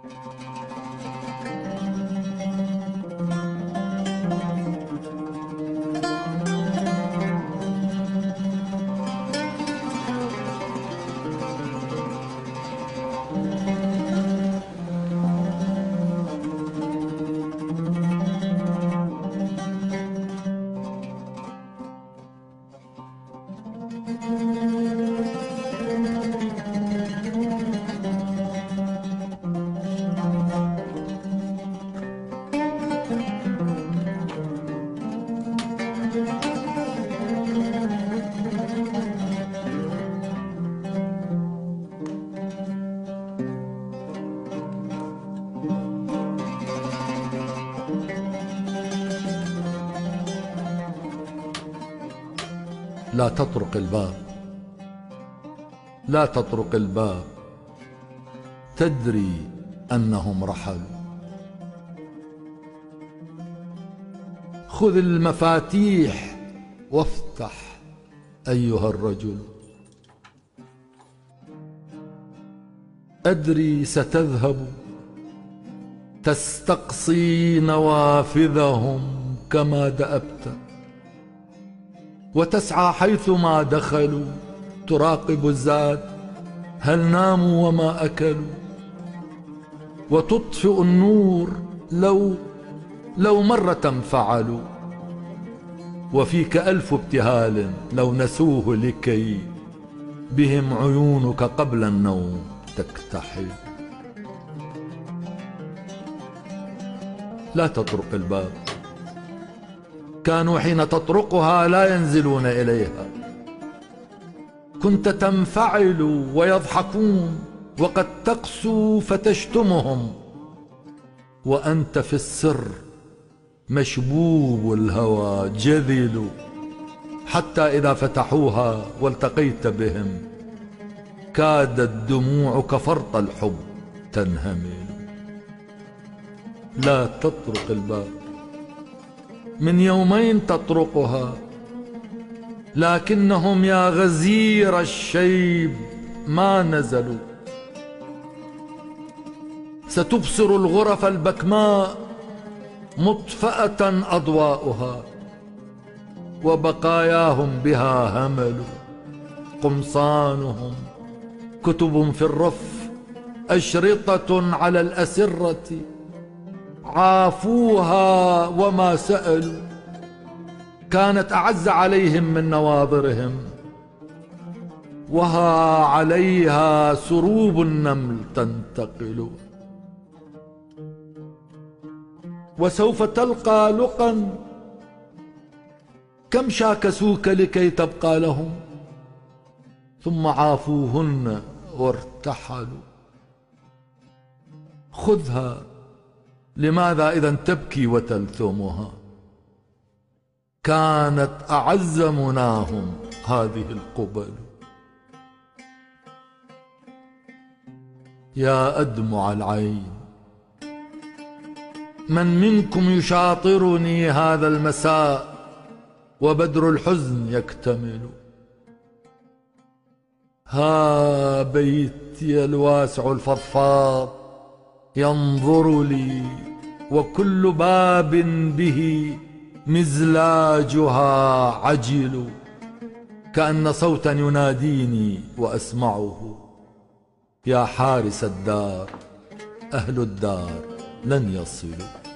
thank mm -hmm. you لا تطرق الباب. لا تطرق الباب. تدري أنهم رحلوا خذ المفاتيح وافتح أيها الرجل. أدري ستذهب. تستقصي نوافذهم كما دأبت. وتسعى حيثما دخلوا. تراقب الزاد هل ناموا وما أكلوا. وتطفئ النور لو لو مرة فعلوا. وفيك ألف ابتهال لو نسوه لكي بهم عيونك قبل النوم تكتحل. لا تطرق الباب. كانوا حين تطرقها لا ينزلون إليها. كنت تنفعل ويضحكون وقد تقسو فتشتمهم. وأنت في السر مشبوب الهوى جذل. حتى إذا فتحوها والتقيت بهم كادت دموعك فرط الحب تنهمل. لا تطرق الباب. من يومين تطرقها لكنهم يا غزير الشيب ما نزلوا. ستبصر الغرف البكماء مطفأة أضواؤها وبقاياهم بها همل قمصانهم. كتب في الرف أشرطة على الأسرة. عافوها وما سألوا. كانت أعز عليهم من نواظرهم. وها عليها سروب النمل تنتقل. وسوف تلقى لقا كم شاكسوك لكي تبقى لهم؟ ثم عافوهن وارتحلوا. خذها لماذا إذا تبكي وتلثمها؟ كانت أعز مناهم هذه القبل. يا أدمع العين من منكم يشاطرني هذا المساء وبدر الحزن يكتمل؟ ها بيتي الواسع الفضفاض ينظر لي وكل باب به مزلاجها عجل كأن صوتا يناديني وأسمعه. يا حارس الدار أهل الدار لن يصلوا.